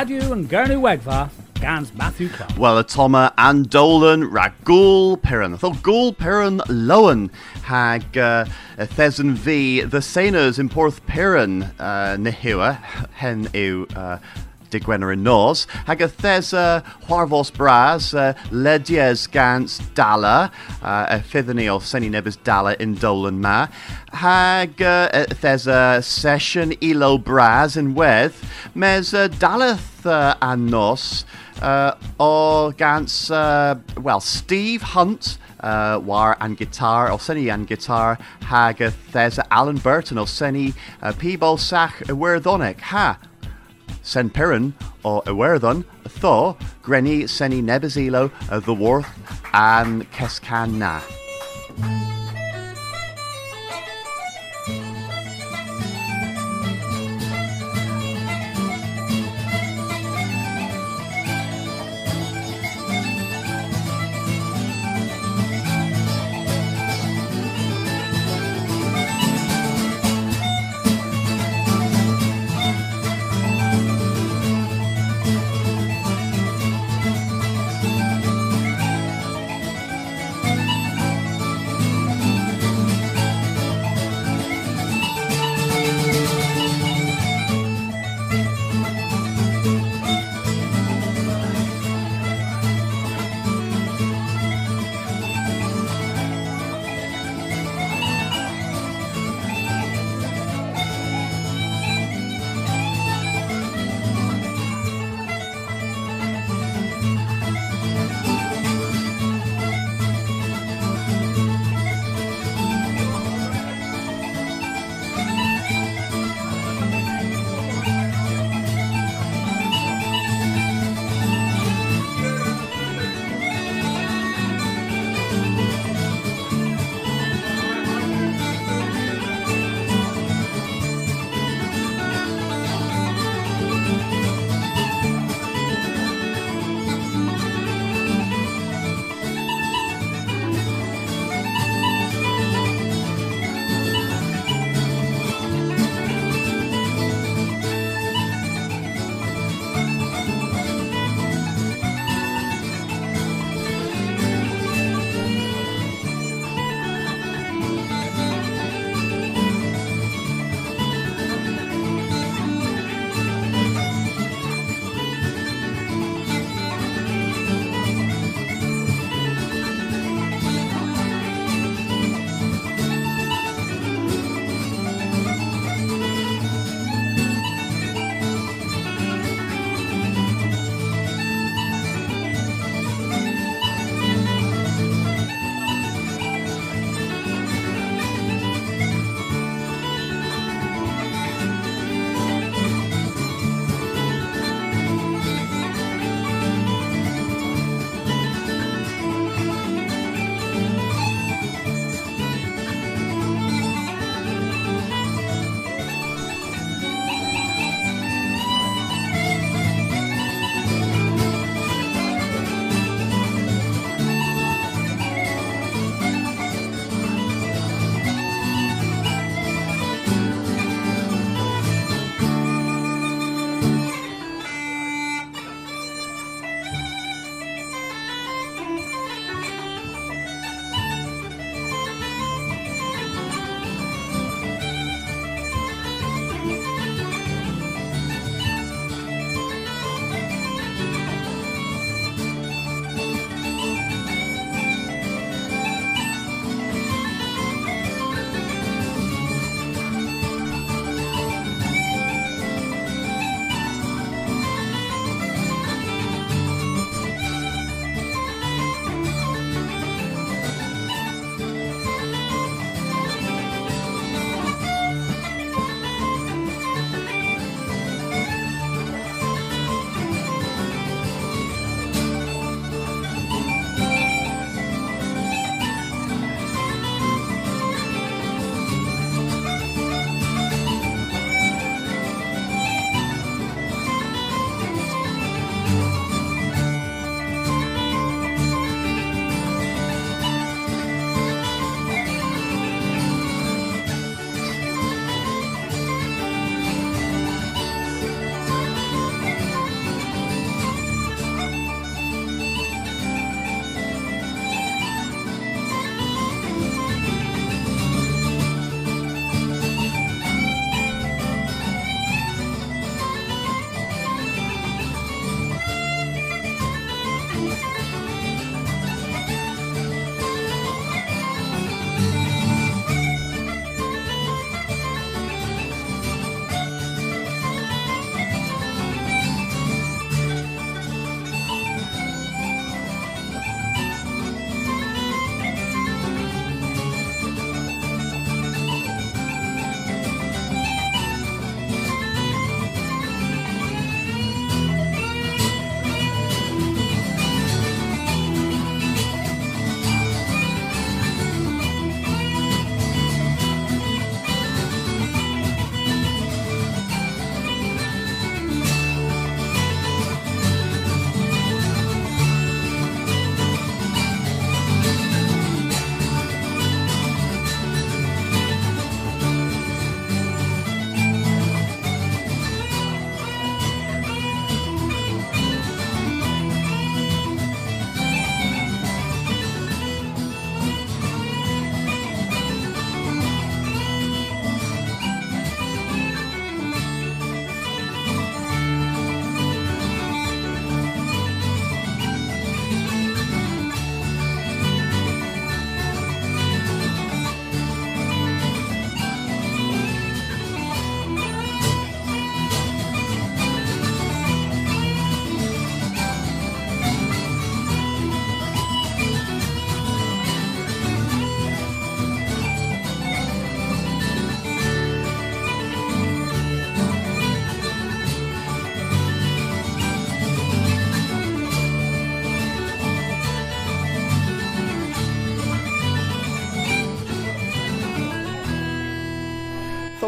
Badu and Gernu Wegva, Gans Matthew Clark. Well, a Toma and Dolan Ragul Piran. Thought Gul Piran Lowen hag uh, Thesan V the Sainers in Porth Piran uh, hen ew uh, digwener in nos hag a thesa Huarvos Bras uh, Ledies Gans Dala uh, a fithany o Seni Nebis Dala in Dolan Ma hag uh, Session Elo Bras in Weth mes uh, Dalath uh, and nos uh, gans uh, well Steve Hunt uh, war and guitar o seni and guitar hag a thesa Alan Burton o seni uh, Peeble Sach Iwerddonic ha Sen Piran o Iwerddon tho Grenny seni Nebezilo uh, the Worth and Kescan na.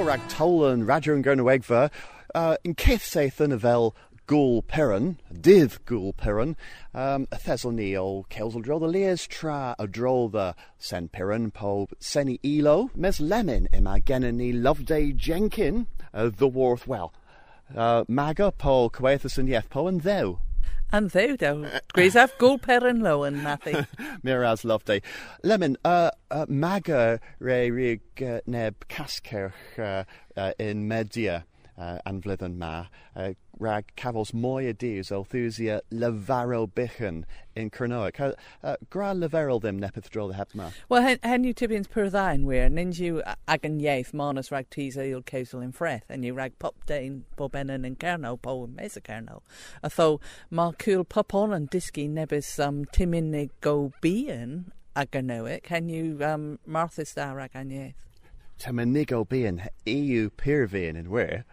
Thorag Tolan, Radger and Gernawegva, uh, in Keith Sathan Avel Gul Perrin, Div Gul Perrin, um, Thessalni o Kelsel Dro, the Leas Tra a Dro the Sen Perrin po Seni Elo, Mes Lemon ima Genani Loveday Jenkin, uh, the Worth well. Uh, Maga po Coethus and Yeth po and thou. And there do. Gwys af gul perin lowen, Mathi. Miraz Loveday. Lemon, uh, uh, maga re rig uh, neb cascerch uh, uh, in media uh, anflyddyn ma. Uh, rag cafos mwy y diws o thusia lefarol bychan in Cernoic. Uh, gra lefarol ddim nepeth dro the heb ma? Well, hen, hen you tibians per ddain wir, nins you ag yn ieith manus rag tisa il causal in freth, and you rag pop dain po benin in Cerno, po mesa Cerno. A tho, ma cool pop on and disky nebis um, timinig go bian ag Cernoic, hen you um, marthis da rag an ieith. Tá me nigo bíon EU peervéin in where.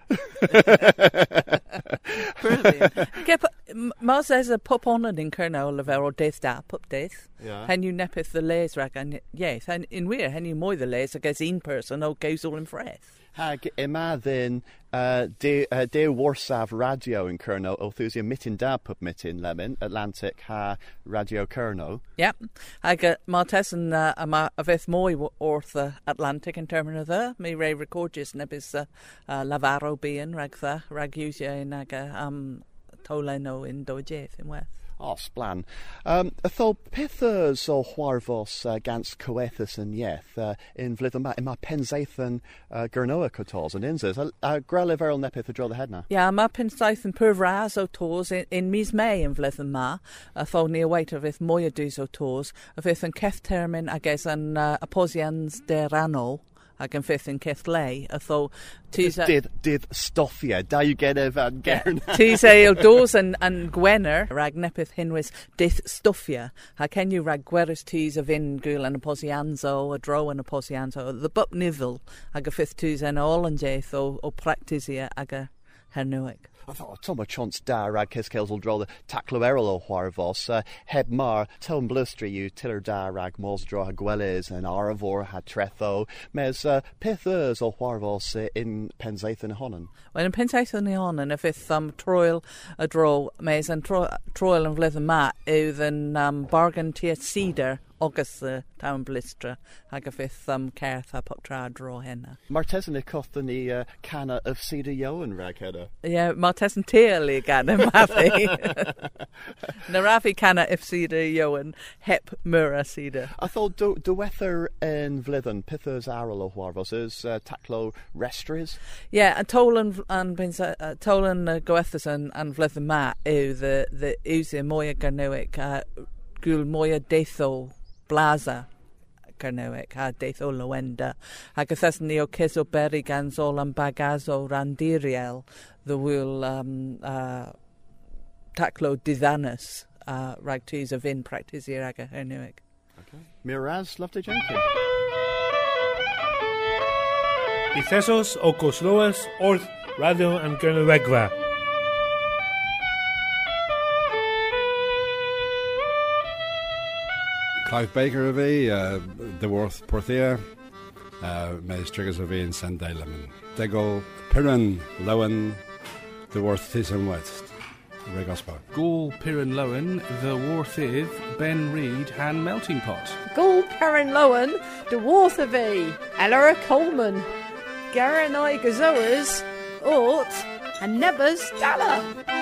Mas as a pop on in Colonel lever or death da pup death. Yeah. Hen you nepeth the lays rag and yes, and in where hen you moy the lays I guess in person or goes all in fresh. Hag ima then uh, de uh, de Warsaw radio in Kerno o thusia mitin da pup mitin lemon Atlantic ha radio Kerno. Yep. I got Martesan uh, a ma a veth moy orth uh, Atlantic in termin of the me re recordis nebis uh, uh, lavaro being rag the rag usia in aga um toleno in dojeth in west. Osblan. Um, Ytho, peth ys o chwarfos uh, gans cywethus yn ieth uh, yn flydd yma, yma pensaeth yn uh, gyrnoa cotols yn unzys. A, a grael eferol nepeth y drodd y hedna? Ia, yeah, mae pensaeth yn pyrras o tos yn, yn mis mei yn flydd yma. A tho ni wait o fydd mwy o dwys o tos. A fydd yn ceff termyn ag eis yn uh, aposians deranol ac yn ffith yn cith lei. A tho, Dydd, dydd stoffiau, da yw genef a'n gern. Tis eil dos yn, yn Gwener, rag nepeth hynwys, dydd stoffiau. Ac yw rag gwerys tis a fyn gwyl yn y posianzo, a dro yn y posianzo, the bup nifl, ac y ffith tis yn ôl yn jeith o, o practisia ag y hernwyg. I thought, Tom o chance da rag cysgails draw the taclo erol o huarvos, uh, heb mar, tel blustri yw tiller da rag mos dro ha gweles yn aravor ha tretho, mes uh, peth o huarvos uh, in penzaeth yn honan. Wel, yn penzaeth yn honan, y fydd um, troel y dro, mes yn tro, troel yn fledd yma yw yn um, bargain tia cedar. Agus uh, tawn blistra ag y ffith um, certh a pop tra dro henna. Martesan e cotha ni uh, cana of Cedar Yowan rag hedda. Ie, yeah, mae tes yn teal i gan y mafi. Na rafi cana if Cedar Iowan hep mura Cedar. I thought do diwether in Vlyddyn, pithers aral o huarvos, is uh, taclo restries? Ie, yeah, a tolan an pensa uh, tolan uh, goethas an an flydd yma yw the the yw mwy a garnewic a gwyl mwy a deitho blaza Carnewic a deith o Lywenda. Ac wrthas ni o Cys o Beri gan Zol am o Randiriel, the wyl um, uh, taclo diddanus uh, rhag tis a fyn practisir ag a Hernewic. Okay. Miraz, Lofty Jenkins. Ithesos o Cosloas, Orth, Radio and Gernywegfa. Clive Baker a bhí uh, de Worth Porthia uh, mé trigus a bhí in San Daileman. De go Piran Lowen de Worth Tis and West. Regaspa. Gaul Piran Lowen, the Warthiv, Ben Reed, Han Melting Pot. Gaul Perrin Lowen, de Warthavi, Ellara Coleman, Garanai Gazoas, Ort, and Nebas Dalla.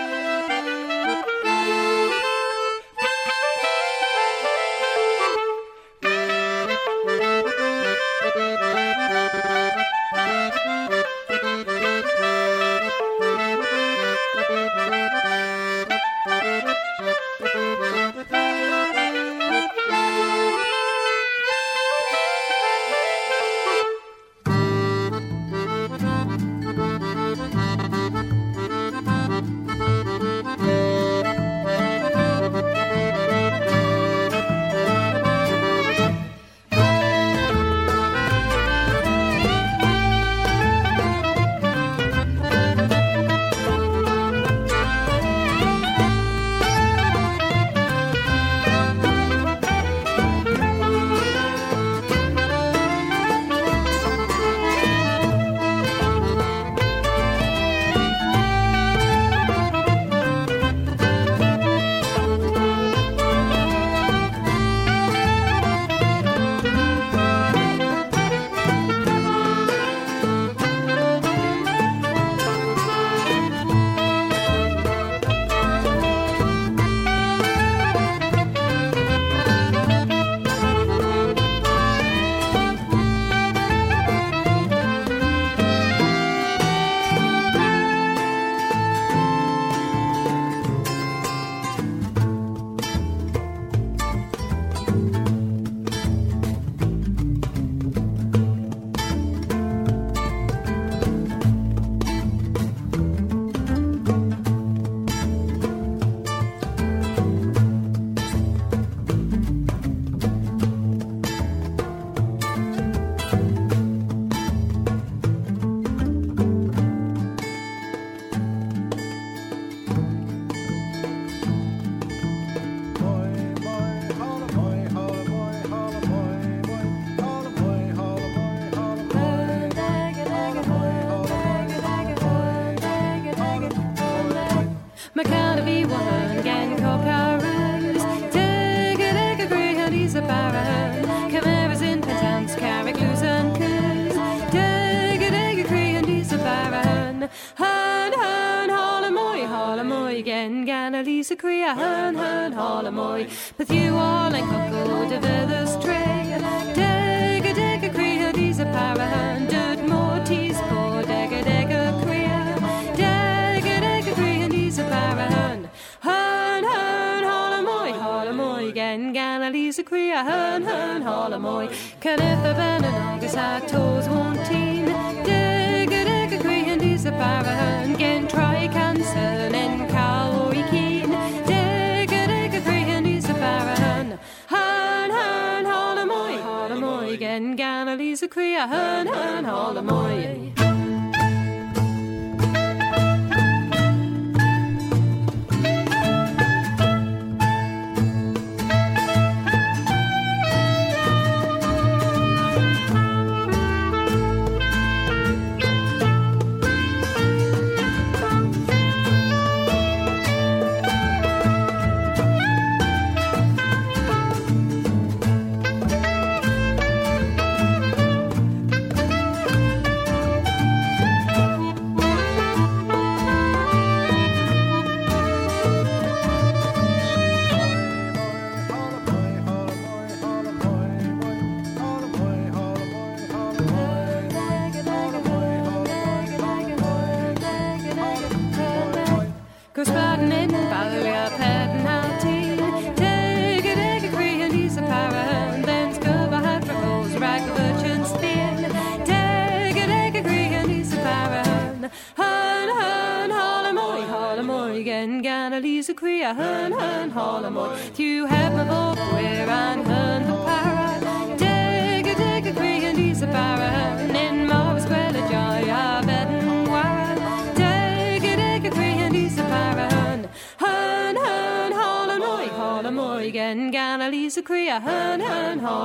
Halamoy. Canitha, Ben, and August, had toes, one teen. Dega, Dega, Crea, Lisa Parahan, Gan, try cancer, and Cowboy Keen. Dega, Dega, Crea, Lisa Parahan. Hern, Hern, Halamoy, Halamoy, Gan, Gan, Lisa Crea, Hern, Hern, Halamoy. Gosbaden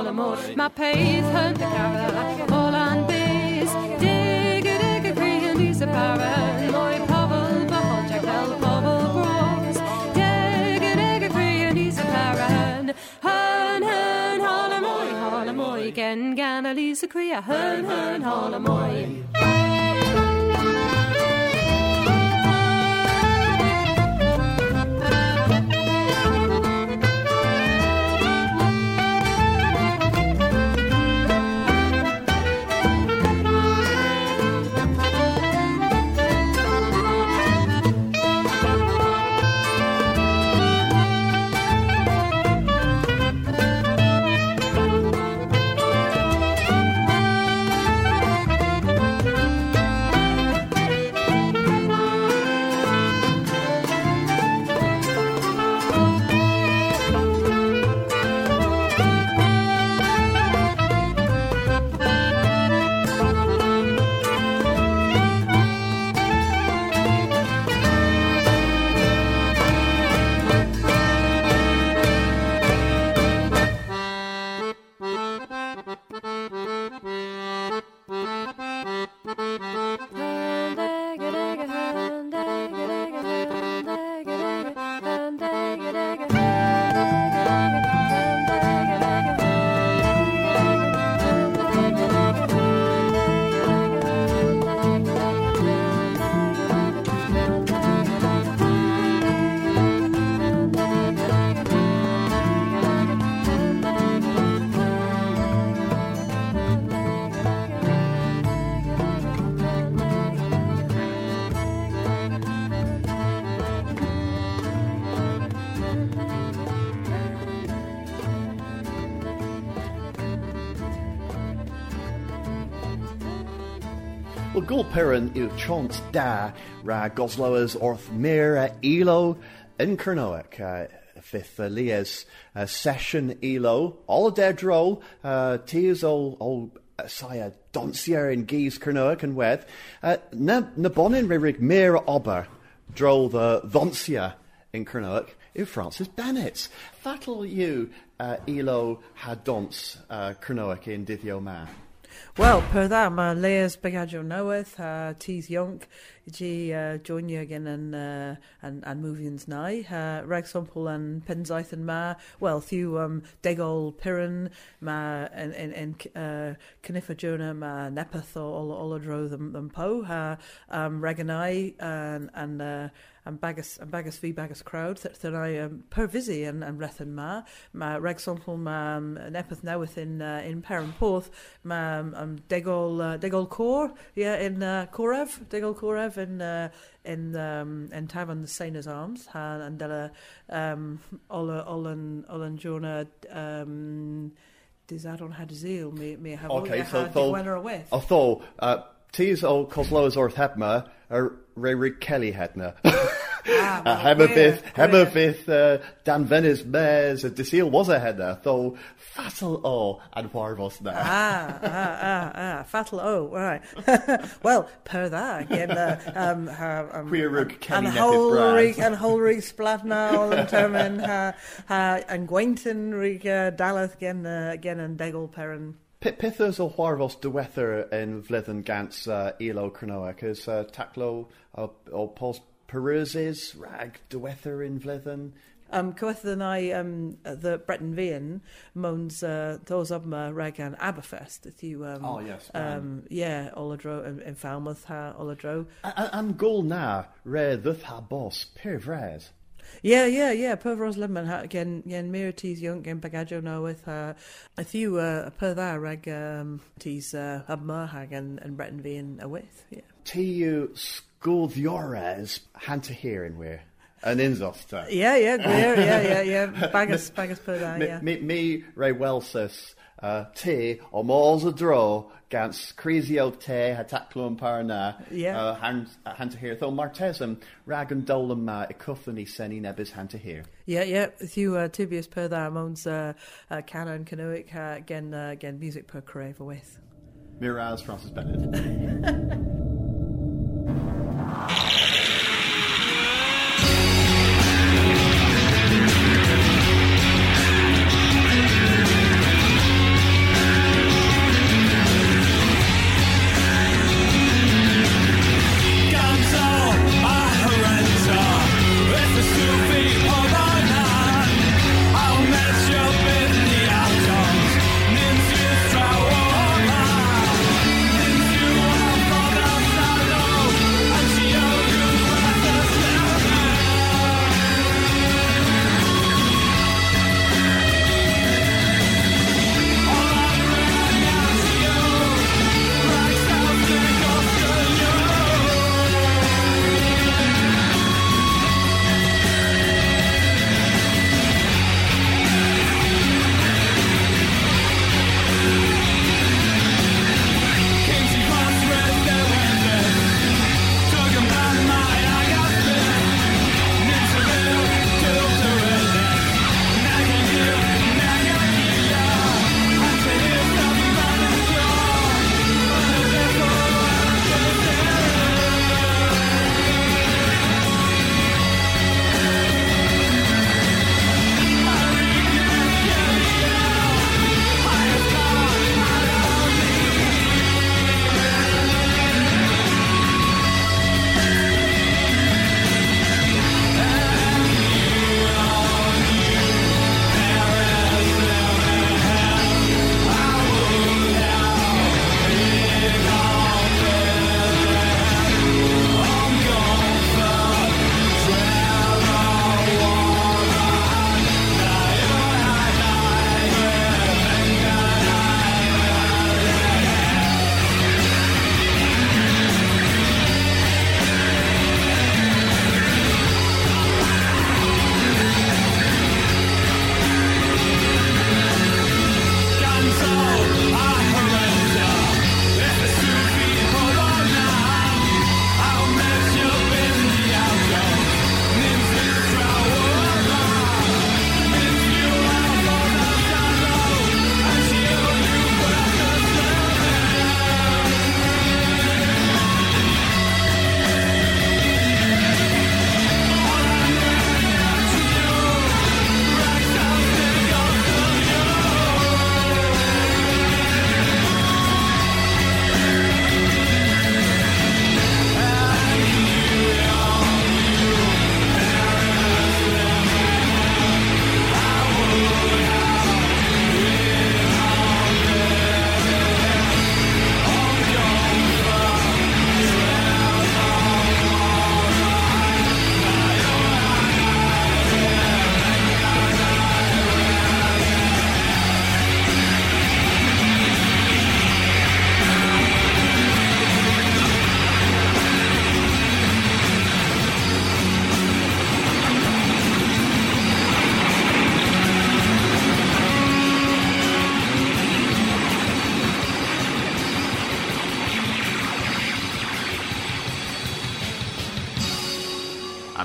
hun, Holamoy. My pace, hun, the cara, all on base. Dig it, dig it, free and Lisa Para. Moy, Pobble, Bubble, Jack, Bell, Pobble, Bros. Dig it, dig it, free and Lisa Para. Hun, hun, Holamoy, Holamoy, Gan, Lisa Crea, hun, hun, Holamoy. Piran yw chont da ra gosloas orth mir uh, elo in. Uh, fifth uh, uh, session elo. All roll. Uh, tears all, all saya doncier in geese Kernoak and weth. Uh, na, na bonin ririg mir ober. Droll the doncia in Kernoak. Yw Francis Bennett. Fatal you uh, elo had dons uh, in Dithio Ma. Wel, per dda, mae Leas Begadio knoweth, uh, a Tees Ionc, G uh, uh, yn, yn movians nai. Uh, Reg Sompel yn pensaeth yn ma. Wel, thiw um, degol Piran, yn uh, Cyniffa Jonah, ma nepeth yn, yn po. Ha, um, Reg yn ai, yn, yn, uh, and bagus and bagus fi bagus crowd that I um, per visi and and rethen ma ma reg sonkel ma um, an newydd in uh, in Porth ma um, um, degol uh, degol cor yeah in uh, Corev degol Corev in uh, in um, in Tavern the Sainers Arms ha and della um, olla ollen ollen jona um, Dis ar on had zeal me me have Okay, so winner with Although, uh, T's o Coslows Orth Hepma, er Ray Rick Kelly Hedna. Ah, Uh, Hema bith, Hema bith, uh, Dan Venice Mares, Desil was a header, though fatal o and Warvos now. ah, ah, ah, ah, fatal. Oh, right. well, per that again. Uh, um, ha, um, Queer Kenny and Holrig and Holrig Splatna all in termin ha ha and Gwainton rig uh, Dalath again uh, again and Degel Perrin. Pit Pithers o Warvos Dewether in Vlithen Gans uh, Elo Cronoa, cys uh, Taclo o, o Pos Peruzes, Rag Dewether in Vlithen. Um, than I um the Breton Vian moans uh those of my rag and Aberfest if you um Oh, yes, um yeah Oladro in, in Falmouth ha Oladro An Gul Na, Re Thuth Ha Boss, Per Vres. Yeah, yeah, yeah. Per Ros Lemon ha again yen mir tis young gen bagajo no with uh a few uh per that rag um tis uh hub hag and and Breton V and a with yeah. Tu School Diores, Hanta here in where? An Inzoft. Yeah, yeah, yeah, yeah, yeah, yeah. Bagus bagus per that, yeah. me, me Ray Welsus, uh, T, o Mors a Dro, Gans Crazy O Te, Hataclum Parna, Yeah. uh, Han- uh, Hanta here, though Martesum, Rag and Dolam Ma, Ecuphany Seni Nebis Hanta here. Yeah, yeah. If you uh Tibius per that moans uh uh Cana and Canoic uh, again uh, again music per crave with. Miraz Francis Bennett.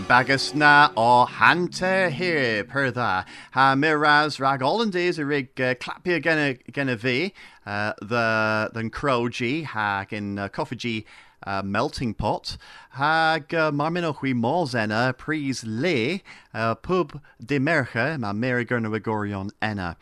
bagus na ó hananta hir per dda. Ha miraz rag Hollandaise a rig uh, clapia gena vi uh, the the croji hag in uh, coffee uh, melting pot hag uh, marmino hui molzena pris le uh, pub de merche ma meri gurna wigorion enna.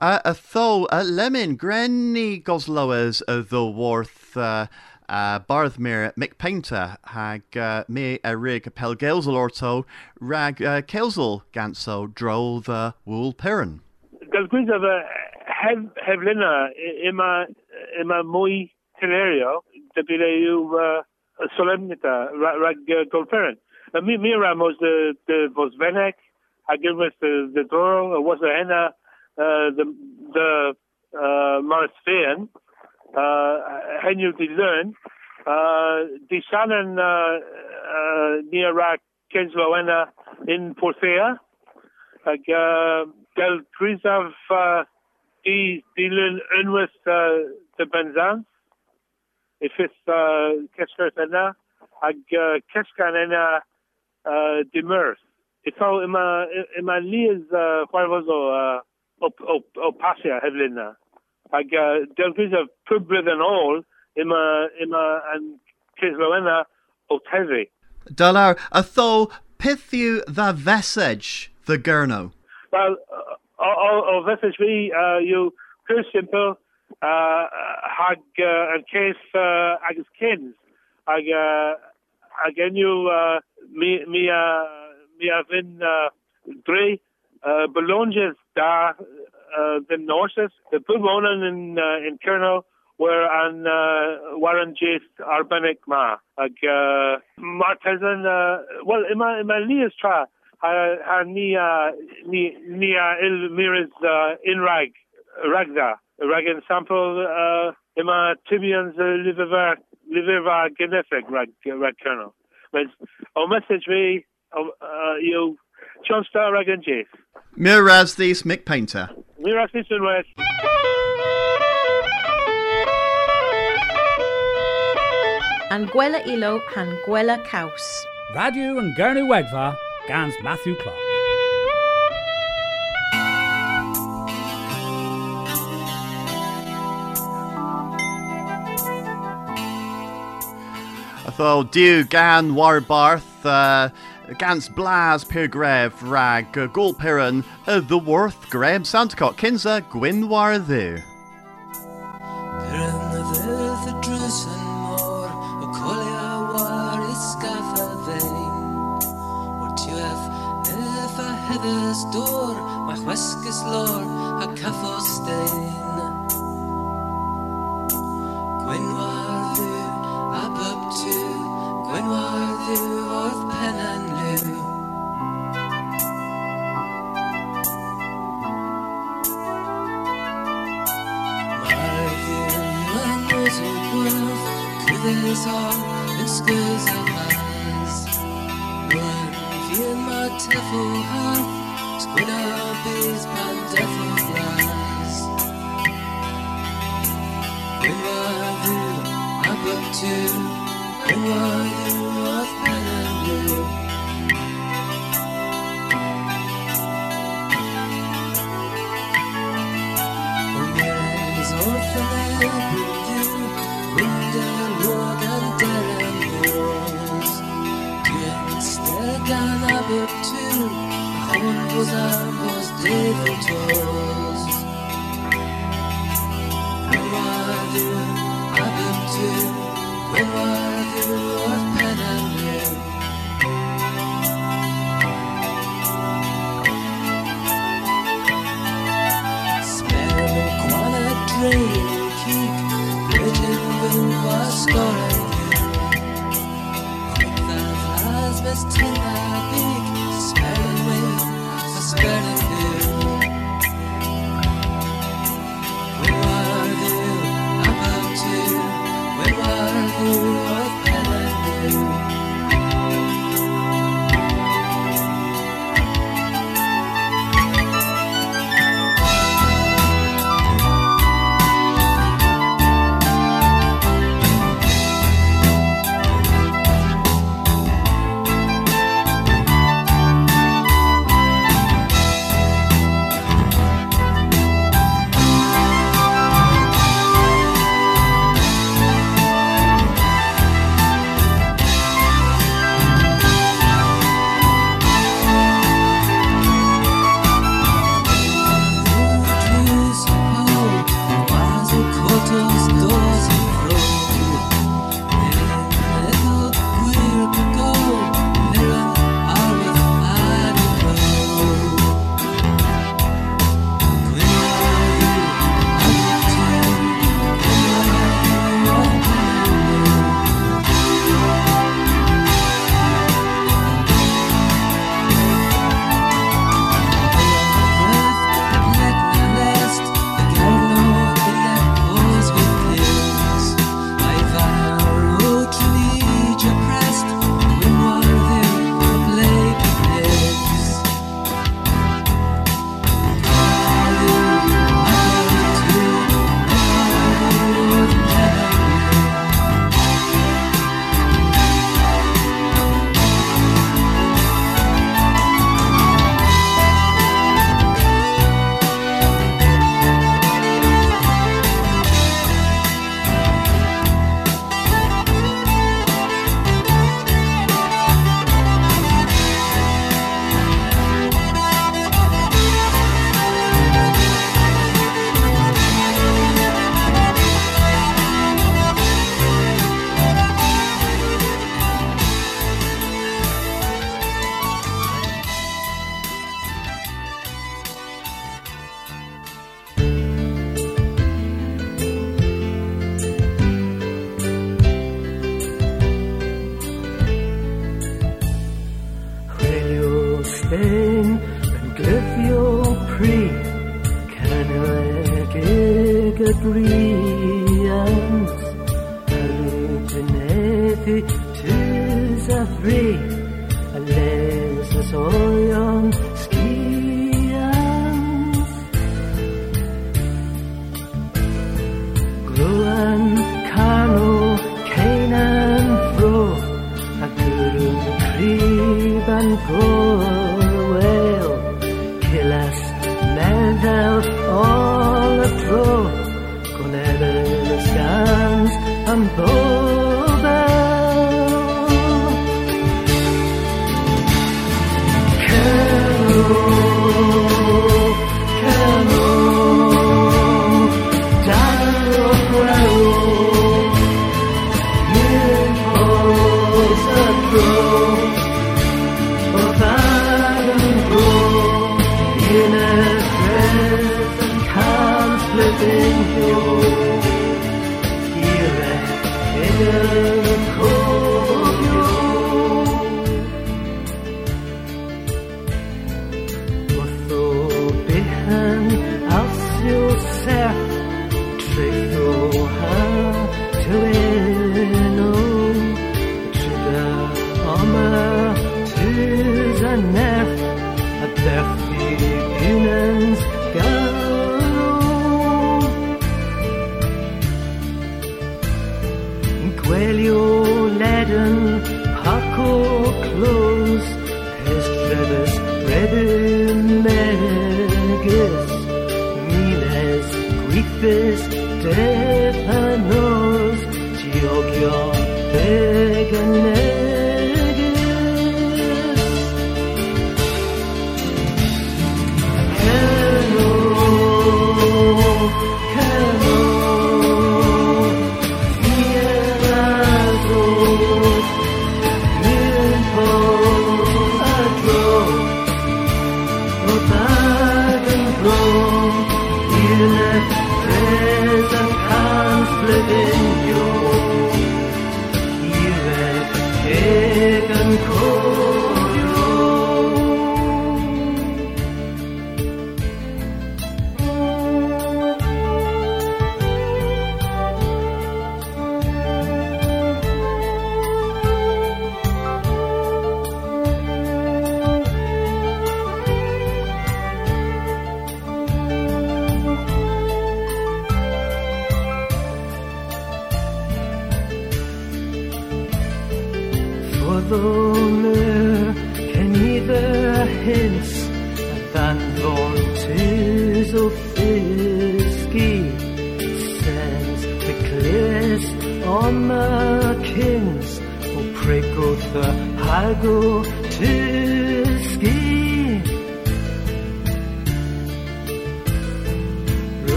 Uh, a tho lemon grenny gosloas uh, the worth uh, uh, Barthmere McPainter hag uh, me a rig pelgelsel orto rag uh, kelsel ganso dro the wool piran. Gal gwyd of a hef, heflina ima, ima mwy tenerio, de bile yw uh, solemnita rag uh, golferen. Uh, mi, mi ramos de, de vos venek, hag ilwys de, de doro, was a hena uh, the, the uh, Fean, uh, henyu di learn, uh, di shannon uh, uh, Kensloena in Porthea, uh, del uh, di di learn unwys uh, de Benzans, if it's uh, Kesker ena, ag uh, Keskan ena uh, di Mers. Ito ima ima lias uh, chwarfozo uh, o, o, o pasia heflina. Ag uh, del Krizav pubrydd yn ôl, ima ima an Kisloena o tevi. Dalar a tho pithu the vesage the gurno. Well, uh, o vi uh, you pure simple uh, hag uh, case uh, agus kins ag uh, again you uh, mi mi uh, mi a uh, dre uh, belonges da uh, the norses the pulmonan in uh, in Colonel were an uh, Warren Jace Arbenic ma. Ag uh, Martesan uh, well ima ima lias tra ha ha ni uh, ni ni uh, il miris uh, in rag ragda. Rag sample uh, ima tibians uh, liver genefig rag rag kernel but o message me uh, you John Star rag and Jace Miraz these Mick Painter. Miras West. An gwela ilo han gwela caws. Radio and Gurney Wegva, Gans Matthew Clark. Tho diw gan warbarth uh, gans blas per rag piran uh, the worth Graham Sandercock kinza gwynwar Was am was David you.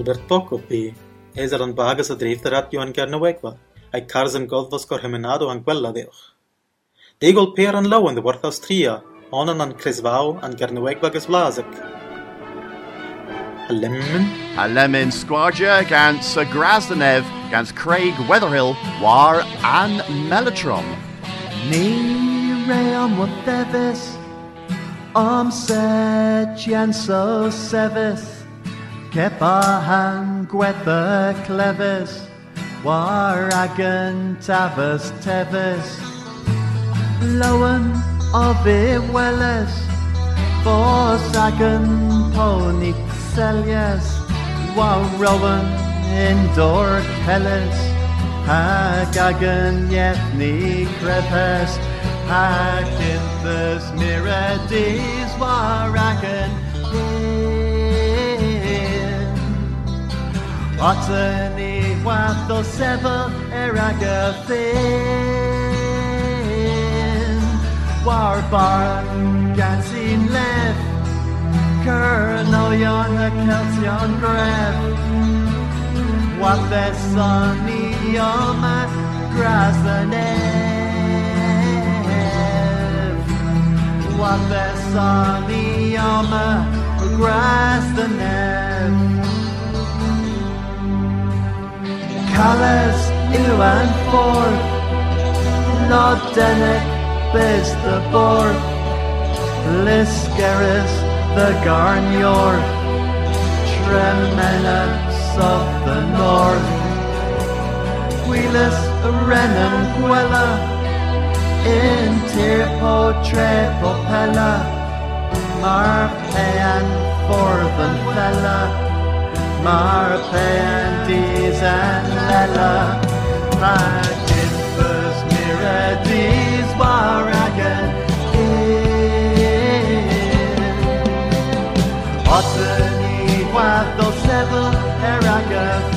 Albert Tocopi, Ezra and Bagas a drifter at Joan Gernowegwa, I carzem Goldvos Gorheminado and Quella deo. Degol Peer and Low in the Worth Austria, Onan and Crisvau and Gernowegwa Gislazic. A lemon? A lemon squadja gans Grasdenev, gans Craig Weatherhill, War and Melatron. Ne realm what thevis, Om set Jenso Sevis. Kep a hang gwedda clefus, war agan tafus tefus. Lowen of i weles, fors agan pony celias. War in indoor kelis, hag agan yetni crepes. Hag in thus miradies war agan Watani wath o sefyl er ag y ffyn War bar gan sy'n lef Cyrnoion y Celtion gref Watheson i yma gras y nef Watheson i yma gras y nef Calais Iwan Ford the Borg Liscaris the Garnior. Tremenus of the North. Wheelus Renan Quella In Tirpo Trepopella Marpean for the fella Marpeandis and Lella Maginfus Miradis Waragan Otani Watho Sevel Eraga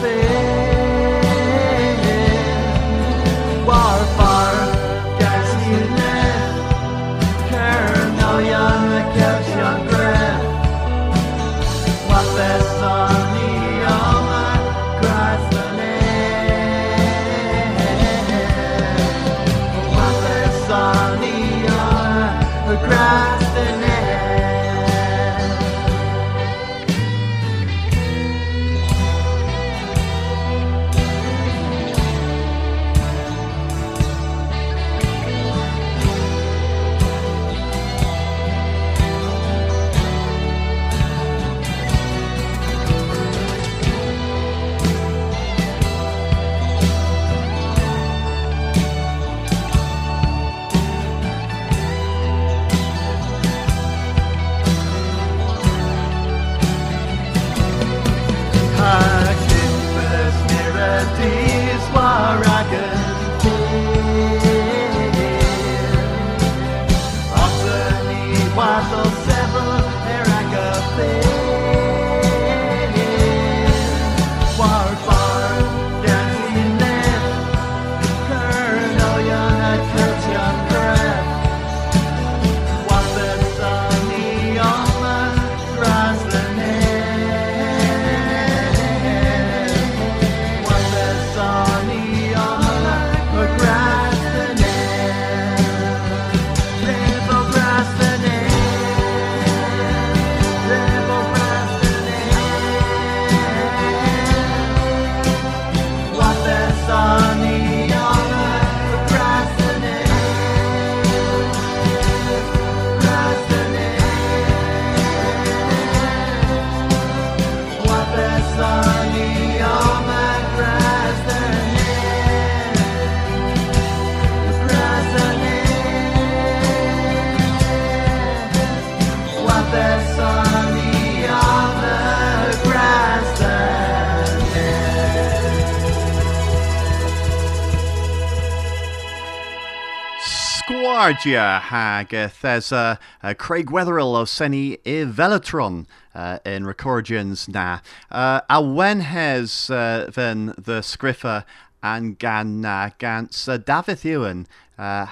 Hag uh, thesa uh, Craig Weatherhill o seni i Velatron uh, in recordians na. Uh, a has uh, then the scriffer and gan uh, gans uh, David Ewan uh,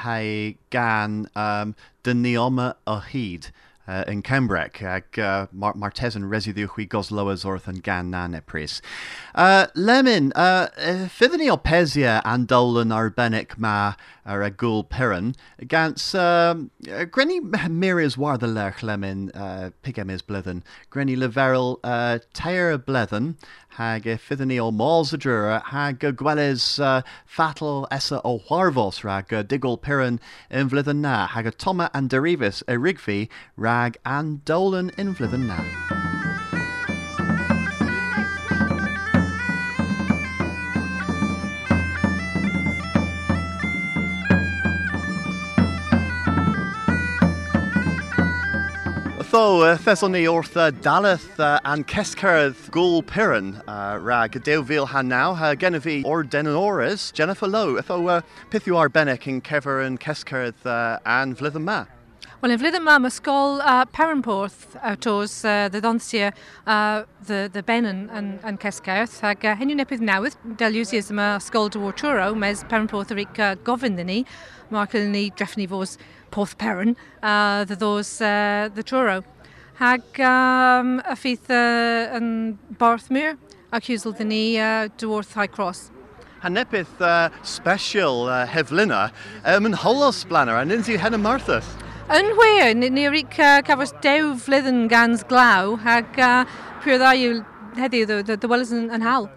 gan um, dynioma uh, yn Cembrec ac uh, mar martesan residw chwi gosloas wrth yn gan na nepris. Uh, Lemon, uh, uh, o pesia andolan arbennic ma ar a gŵl peron, gans uh, grenni miris war the lech lemon uh, pigem is blethen, grenni leveril uh, teir blethen, hag mals y drwyr, hag y gwelys uh, fatal esa o warfos rag digol peron yn flyddyn na, hag y toma and derifus y rigfi rag andolan yn flyddyn na. Tho, uh, Thessalni wrth uh, Daleth uh, an Cescyrdd Gŵl Piran uh, rag Dewfil Hannaw, uh, Genevieve Ordenores, Jennifer Lowe, Tho uh, Pithu Arbenek in Kever and Cescyrdd uh, an Vlyddyn Ma. Wel, yn flydd yma, mae sgol uh, Perranporth out oes uh, the ddonsia uh, the, the ben yn, yn, yn Cesgaeth, ac uh, hynny'n nepydd newydd, delusius yma sgol dy Turo, mes Perranporth yr uh, gofyn ddyn ni, Porth Peren, uh, the thos uh, the Turo. Hag um, a ffeith uh, yn Barthmere ac hwsl dyn ni uh, dwrth High Cross. Hanebeth uh, special uh, heflyna um, yn holos blanner, a nyn sy'n hen y Marthas. Yn hwyr, ni o'r uh, cafos dew flyddyn gans glaw ac uh, pwyr dda e yw heddiw dy welys yn, yn hal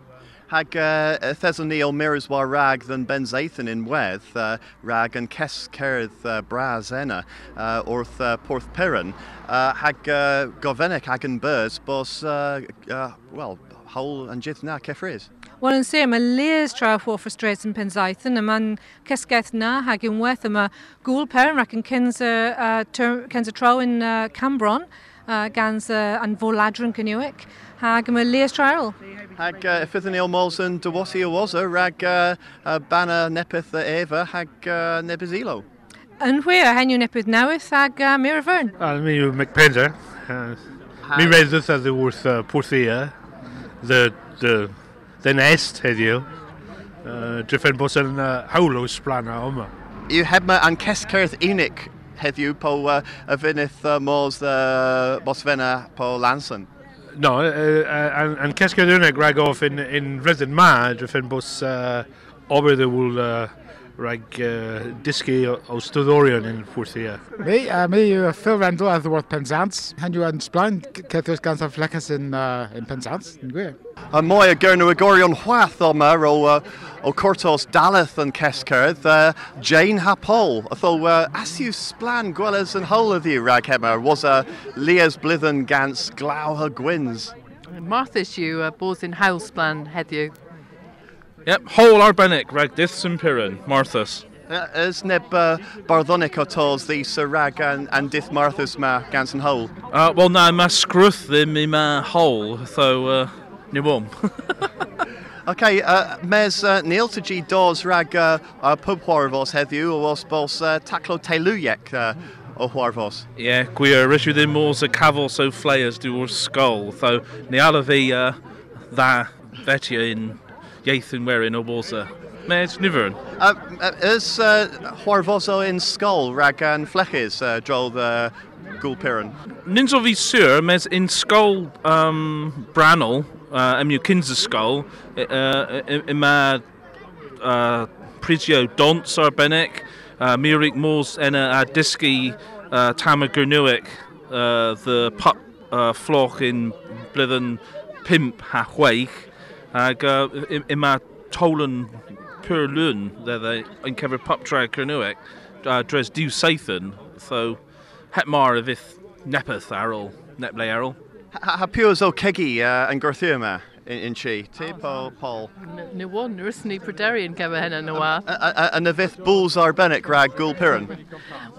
hag uh, thesol ni o mirrors war rag than benzaethan in wedd uh, rag yn ces cerdd uh, bras enna uh, wrth uh, porth peren uh, hag uh, gofennec hag yn burs bos uh, uh, well hawl yn jith na ceffrys. Wel yn se, mae leis trawf o ffrstraeth yn penzaethyn, a mae'n cysgaeth na hag yn weth yma gŵl peren ac yn cyns y traw yn uh, Cambron uh, gans uh, anfoladron cynnywic hag yma Leas Trial. Hag uh, ffyddyn i'r mols yn dywosi o wosa rag uh, uh, banna nepeth uh, y efa hag uh, nebys ilo. Yn hwy a henw nepeth newydd hag uh, Mira Fern. Uh, mi yw McPender. Uh, mi reddwth a ddywwrth uh, pwrthia. The, the, the nest heddiw. Uh, Driffen bos yn uh, hawlws blana yma. Yw heb mae an cescyrth unig heddiw po uh, y fynydd uh, môs uh, Bosfena po Lanson. No, uh, uh, an cescyrdd unig rag off in, in Rydyn ma, driffen bos uh, ober will uh, rag uh, disgu o, o stwddorion yn Porthia. Mi, uh, mi yw Phil Rendell a ddywod Penzance. Hen yw yn sblaen cethwys gans o flecas yn, uh, in Penzance, yn gwir. A mwy a gyrnw y gorion hwath o yma o, uh, o Cortos Daleth yn Cescyrdd, uh, Jane Hapol. Atho, uh, as yw sblan gwelys yn hol of you rag hema, was a Leas Blithen gans glaw her gwins. Martha's yw uh, bos yn hawl sblan heddiw. Yep, whole arbennic rag diths yn Piran, Marthas. Uh, Ys neb uh, barddonic o tos ddi sy rag an, an dith Marthas ma gans yn hol? Uh, Wel na, mae sgrwth ddim i ma hole, so uh, ni wom. OK, uh, mes uh, Neil to G dos rag uh, uh, pub hwarfos heddiw o os bos uh, taclo teilwyec uh, o hwarfos. Ie, yeah, gwir, rysw ddim os y cafol so flayers o'r sgol, so ni ala fi uh, dda yn ieith yn werin o bosa. Mes nifern. Uh, is uh, in skol rag an flechis uh, drodd uh, gŵl piran? Nins o fi sur, mes in skol um, branol, uh, cyns y skol, uh, yma uh, prisio dons arbennig, uh, Mirig Mors a disgu uh, Tama Gernwyc, uh, the pup uh, floch in blydden pimp ha chweich, ag uh, yma tolan pur lun, dde yn cyfer pup tra Gernwyc, uh, dres diw so het mar y fydd nepeth ar ôl, neple ar ôl. Ha, ha piws o cegi uh, yn gwrthu yma in, in si? Ti, Paul? Paul? Ni wan, nyrys ni pryderu yn cyfer hynny nhw a. Yn y fydd bwls arbennig rag gŵl piran?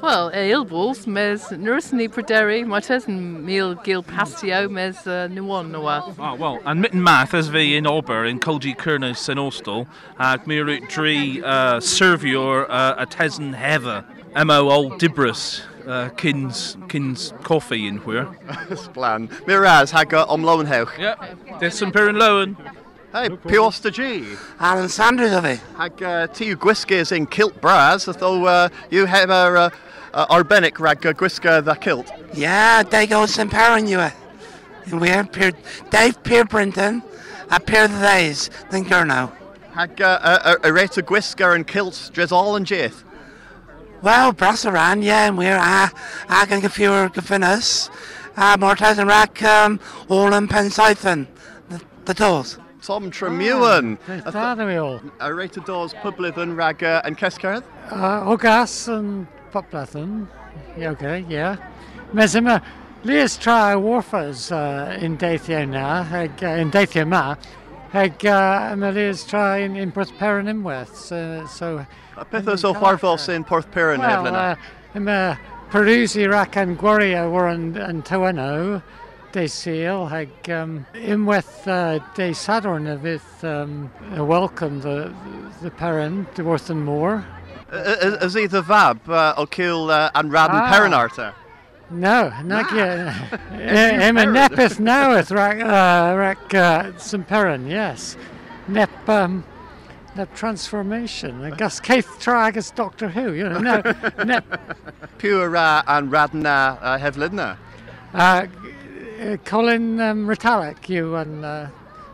Wel, e il bwls, mes nyrys ni pryderu, mae tes yn mil gil pastio, mes uh, ni wan nhw a. Oh, well, and mitten math as fi in Ober in Colgi Cyrnus yn Ostal, ac mi rwyt dri uh, serviwr uh, a tesen hefa, emo ol Dibrus, uh, kins, kins coffee in hwyr. Sblan. Mi ras hag o omlawn hewch. Yep, dis yn pyr lowen. Hey, Pios de G. Alan Sanders of it. Hag uh, ti yw gwisgys in kilt bras, atho uh, yw hef ar uh, uh, arbennig rag gwisga dda kilt. Yeah, they go St. Perrin you And we have Pier, Dave Pier Brinton, a Pier the Days, then Gurno. Hag uh, uh, a rate of gwisga and kilt dres all and jith. Well, bras around, yeah, and we're uh, I can give you a goodness. Uh, Mortez and Rack, um, all in Pensaithen, the, the doors. Tom Tremewan. Father we all. A rate of doors Publithan rag uh, and Kescarth. Uh, Ogas and Poplathan. Yeah, okay, yeah. Mes yma, Lias tra warfas uh, in Deithio na, hag, uh, in Deithio ma, hag uh, yma Lias tra in, in Prosperin unwaith, so... so Beth oes o chwarfos in Porth Piran well, hefyd uh, yma Perusi rac an gwario war an tyweno, de seal, hag um, unwaith uh, de sadorn a fydd um, a welcome the, the parent, the worth and more. Is he the vab uh, o kill uh, Ah. arta? No, not yet. Em a nepeth naweth rac, uh, rac uh. Perrin, yes. Nep, um, nep transformation. I guess Keith Tragus Doctor Who, you know. No, nep, Pure uh, an radden uh, Hevlidna. uh, uh, Colin um, Ritalic, you and uh,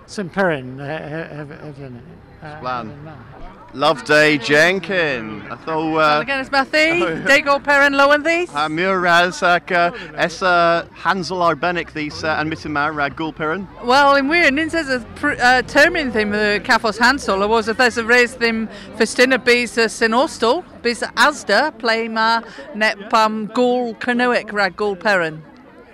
St. Perrin, uh, have, uh, Plan. Loveday Jenkin. I thought. Uh, Again, it's Matthew. Dago Perrin Lowen these. Ac uh, essa Hansel Arbenig these uh, and Mittimar uh, Gulperin. Wel, yn wir, nyn says y pr- uh, termyn ddim y caffos hansol, a was a thes a reis ddim festina bys y synostal, bys asda, play ma net pam gŵl cynwyc rag gŵl perin.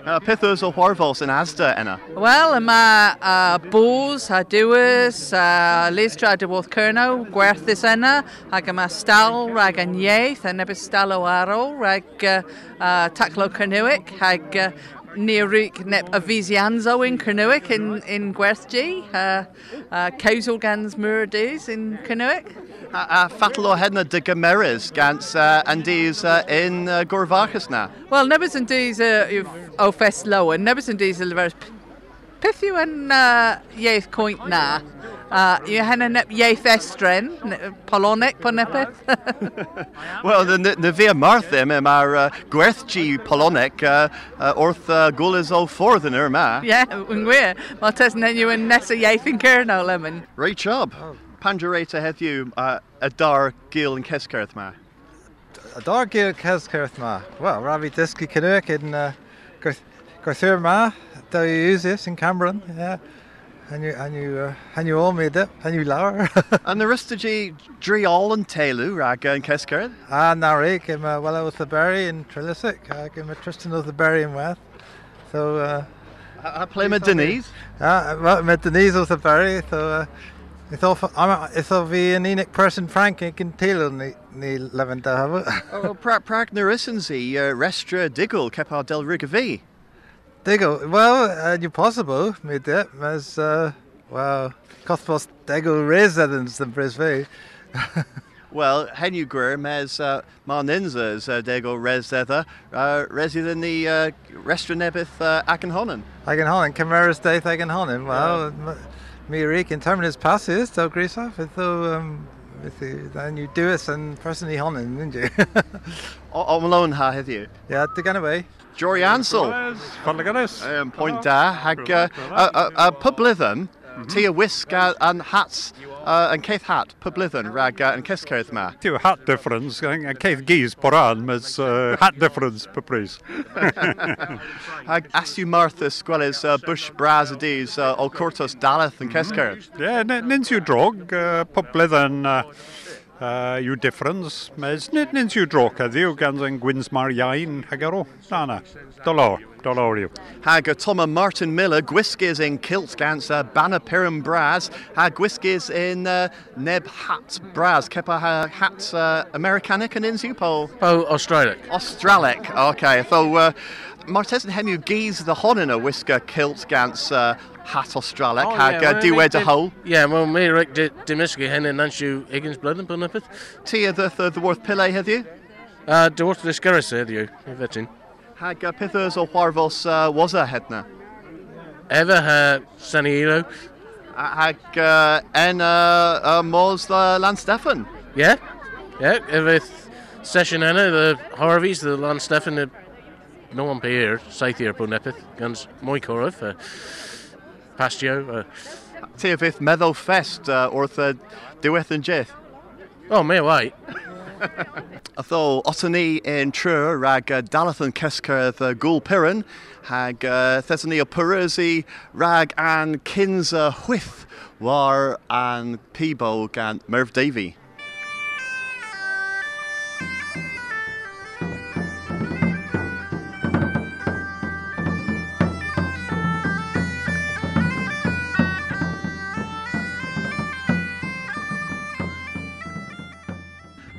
Uh, Peth oes o hwarfols yn asda yna? Wel, yma uh, bws a dywys a uh, leistra dywodd cyrno, gwerthus yna, ac yma stal rag yn ieith, a nebys stal o arw, rag uh, uh, taclo cyrnewic, ag uh, Nearik Nep Avisianzo in Kernuic in, in Gwerthji, uh, uh, Cowsal Gans Muradis in Kernuic. Uh, Fatalo Hedna de Gameres gans uh, and these uh, in uh, Gorvachas Well, Wel, nebys yn dys uh, o fes lowen, nebys yn dys y lyfr peth yw yn uh, ieith cwynt na. Uh, yw hynny nep ieith estren, Polonic po nepeth. Well, the the via Marthim am our uh, Gwerthgi Polonek uh, uh, orth uh, Gulis o Forth in Irma. Ie, yn gwir. Mae tes nen yw yn nes y ieith yn cyrno lemon. Right job. Pangerata heddiw uh, a dar gil and Keskerth ma. Dar gil Keskerth ma. Well, Ravi Diski Canuck in uh, Garthur ma. Do you use this in Cameron? Yeah. And you and you uh, and you all made it. And you lower. and the rest of G Driol and Telu Raga and Keskerth. Ah, Narik, I'm uh, well with the berry in Trilisic. I'm a Tristan of the berry in West. So. Uh, I play with Denise. Ah, well, met Denise with the berry. So. Uh, It's of I'm it's of the unique person Frank ik in teel ni ni hebben. Oh, pra prag narissensi uh, restra diggle kepa del rigavi. Diggle, well, uh, you possible det, men uh, well, kostbart diggle residence in Brisbane. Well, henu gwer mes uh, marninzas uh, dego res ether uh, the uh, restra nebith uh, akenhonen. Hagen Camaras Day Hagen Holland. Well, m- me reek in terminus passes, so grease off, so um, with the, then you do it and personally Holland, didn't you? O Malone ha heddiw. yeah, to get away. Jory Ansel. Um, point da hag uh, uh, uh, uh, publithum tia whisk uh, and hats uh, and Keith hat publithum rag uh, and Keskerth ma. Tyw hat difference, a Keith Gys boran, mas uh, hat difference per pris. Hag asu Martha sgwelys uh, bush bras ydys uh, o Cortos Daleth and Keskerth. Ie, nins yw drog, uh, pobledden uh, uh, yw difference, mas nins yw drog heddiw gan yn gwyns mar iain hagaro. Na, na, dolor, dolor yw. Hag uh, Toma Martin Miller gwiskis in kilt gans uh, Banner Pirum Bras hag gwiskis in uh, Neb Hat Bras kepa ha hat uh, Americanic and insupo. Oh, Australic. Australic. Okay, so uh, Martes and Hemu geese the honin a whisker kilt gans uh, hat Australic Oh, hag yeah, uh, well, diwed me- a hole. Yeah, well, me Rick Dimiski hen and Nanshu Higgins blood and Bunapit. Tia the the, the worth pile heddiw. Uh, the water discourage said you, if that's in. Hag uh, pithers o Warvos uh, was a hedna. Ever ha Sunny Elo? Hag uh, en uh, uh, Mos the Lan Stefan. Yeah, yeah, every session Anna, the Harveys, the Lan Stefan, the no one pay here, South here, Bunapit, guns Moy Corif, uh, Pastio, uh, Tia vith meddo fest uh, orth uh, diweth and jeth. oh, me white. Atho otani in trur rag uh, Dalathan Kesker the Gul Piran hag uh, Thessany o Perusi rag an Kinza Whith war an Peebo gan Merv Davey.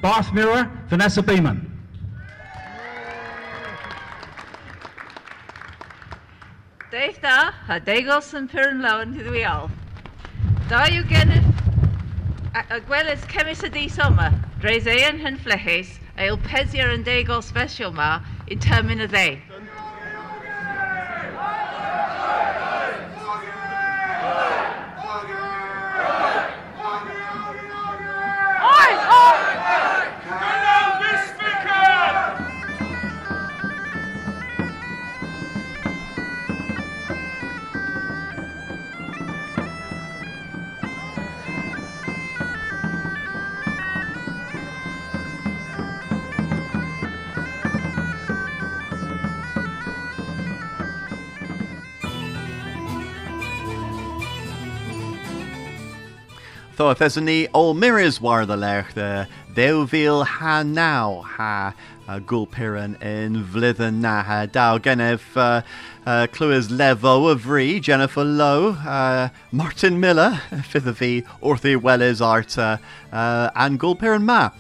Barth Mirror, Vanessa Beeman. Deifta, ha degos yn pyrin lawn i al. Da yw gennydd a gweles cemis y dys oma, dreis ean hyn flechus, a yw pesiar yn degol special ma, y. If there's any ol mirrors war the lech the ddewfil ha now ha gulpiran in vlithen na ha daw genef uh, uh, of Ree, Jennifer Lowe, uh, Martin Miller, fydd y fi wrth i welys art uh, uh, and gulpiran ma.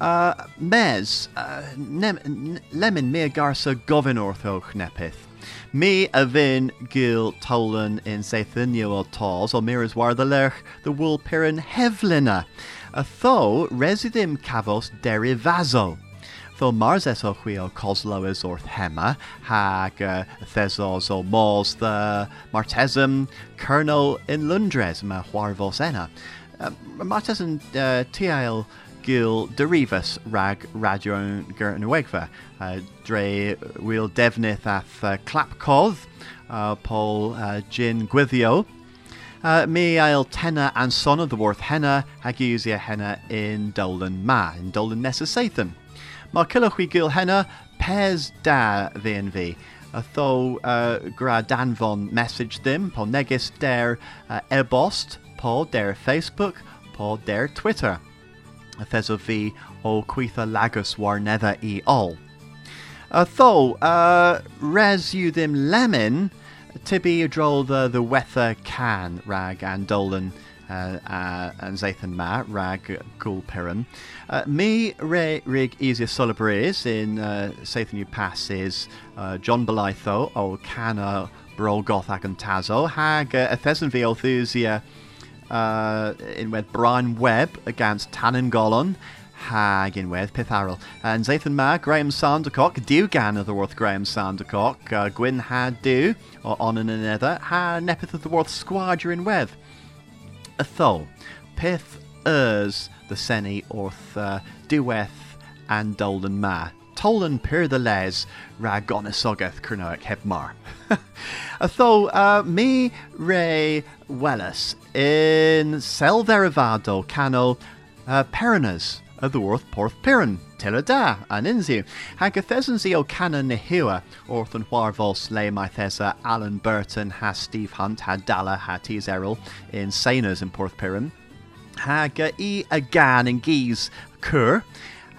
Uh, mes, uh, nem, n- lemon me garsa gofyn wrthwch nepith. Me a vin gil tolan in Sathan o tals o miras war the lerch the wool piran hevlina. A tho residim cavos derivazo. Tho mars eso chwio cosloes orth hema, hag uh, thesos o mors the martesum colonel in Lundres ma huarvos ena. Uh, martesum uh, tiail gil derivas rag radio gernwegva. Uh, dre wil devnith ath uh, uh, Paul uh, Gin Gwithio. Uh, ail tenna and son of the worth henna Hagusia henna in Dolan ma, in Dolan Nessa Sathan. Ma kilachwi gil henna pes da VNV. A tho uh, gra danvon message them po negis der uh, ebost po der Facebook po der Twitter. A thes of v o quitha lagus war nether e all. Uh, tho, uh, res you lemon, tibi drol the, the wether can rag and dolan uh, uh, and Zathan ma rag gul piran. Uh, me re rig easier solibres in uh, Zathan you passes uh, John Belitho o cana brogoth ag an tazo hag uh, althusia uh, in with Brian Webb against Tannen Gollon hag in with Pitharrell. And Zathan Ma, Graham Sandercock, Dew gan of the worth Graham Sandercock, uh, Gwyn had Dew, or on and another, ha nepeth of the worth Squadron in with. A tho, Pith ers the Seni orth uh, Dueth and Dolden Ma. Tolan pyr the les ragonisogeth Kernoek hebmar. A tho uh, me re wellis in Selverivado cano uh, perinas of the worth porth piran tilla da an inziu. Hagathesansi o cana nehua orthan warvos le mythesa Alan Burton has Steve Hunt ha Dalla ha Tees Errol in Sainers in porth piran. Hag uh, i a gan in geese cur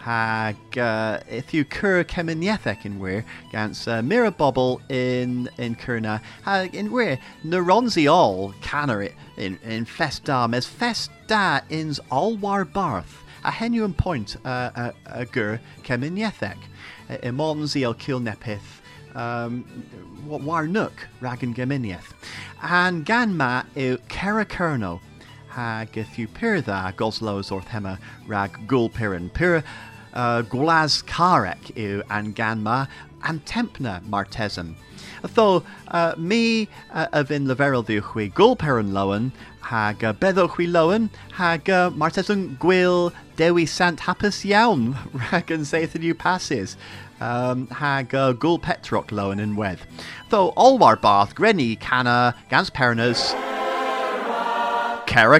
hag uh, if you cur keminiethek in where gans uh, mira bobble in in kurna hag in where neuronzi all canner in in festa mes festa ins all war barth a henuan point uh, a, a gur keminiethek imonzi al kill nepith um, war nook ragan geminieth and ganma e kerakerno hag if you pir dda goslos orth hema rag gul pirin pir uh, glas karek yw an ganma an tempna martesum. Tho uh, mi uh, a fin leferol ddiwchwi gul perin lowen hag uh, beddwchwi lowen hag uh, martesum gwyl dewi sant hapus iawn rag yn seithyn yw passes. Um, hag uh, gul petroc lowen yn wedd. Tho olwar bath greni canna gans perinas Kera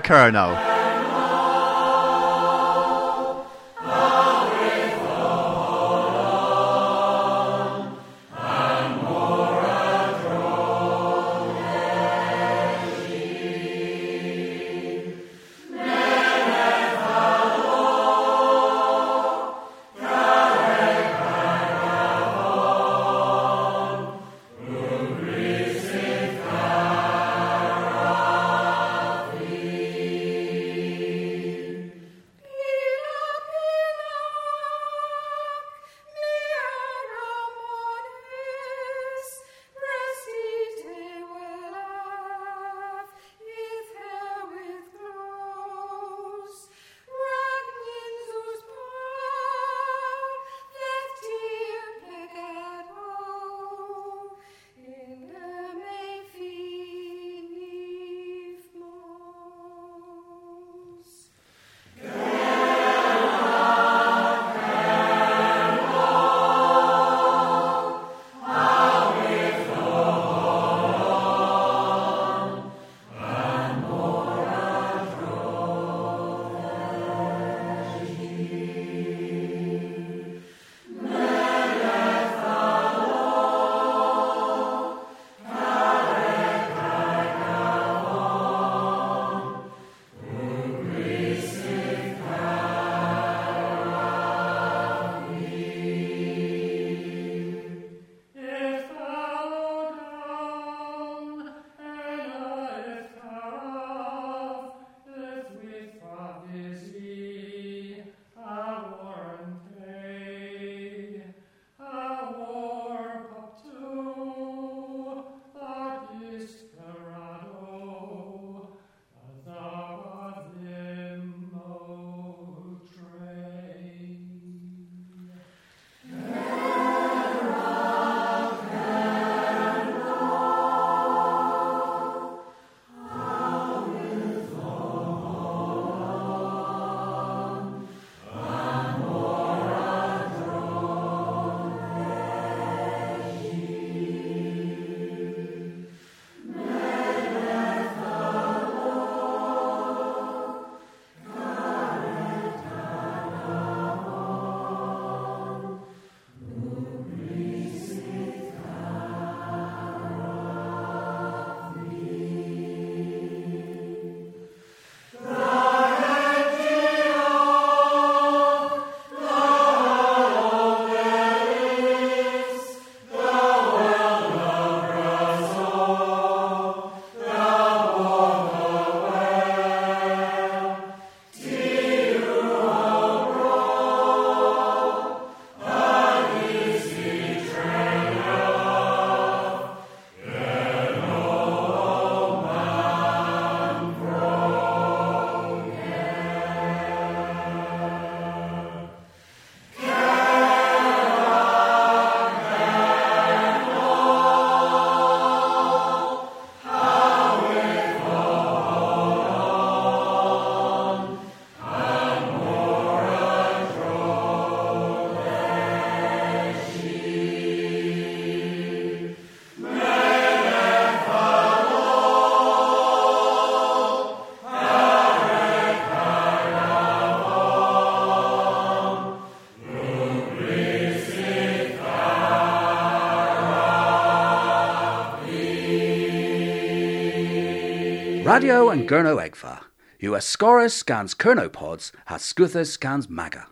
Radio and Gurno Egfa. US Scorus scans Kernopods has Scuthus scans Maga.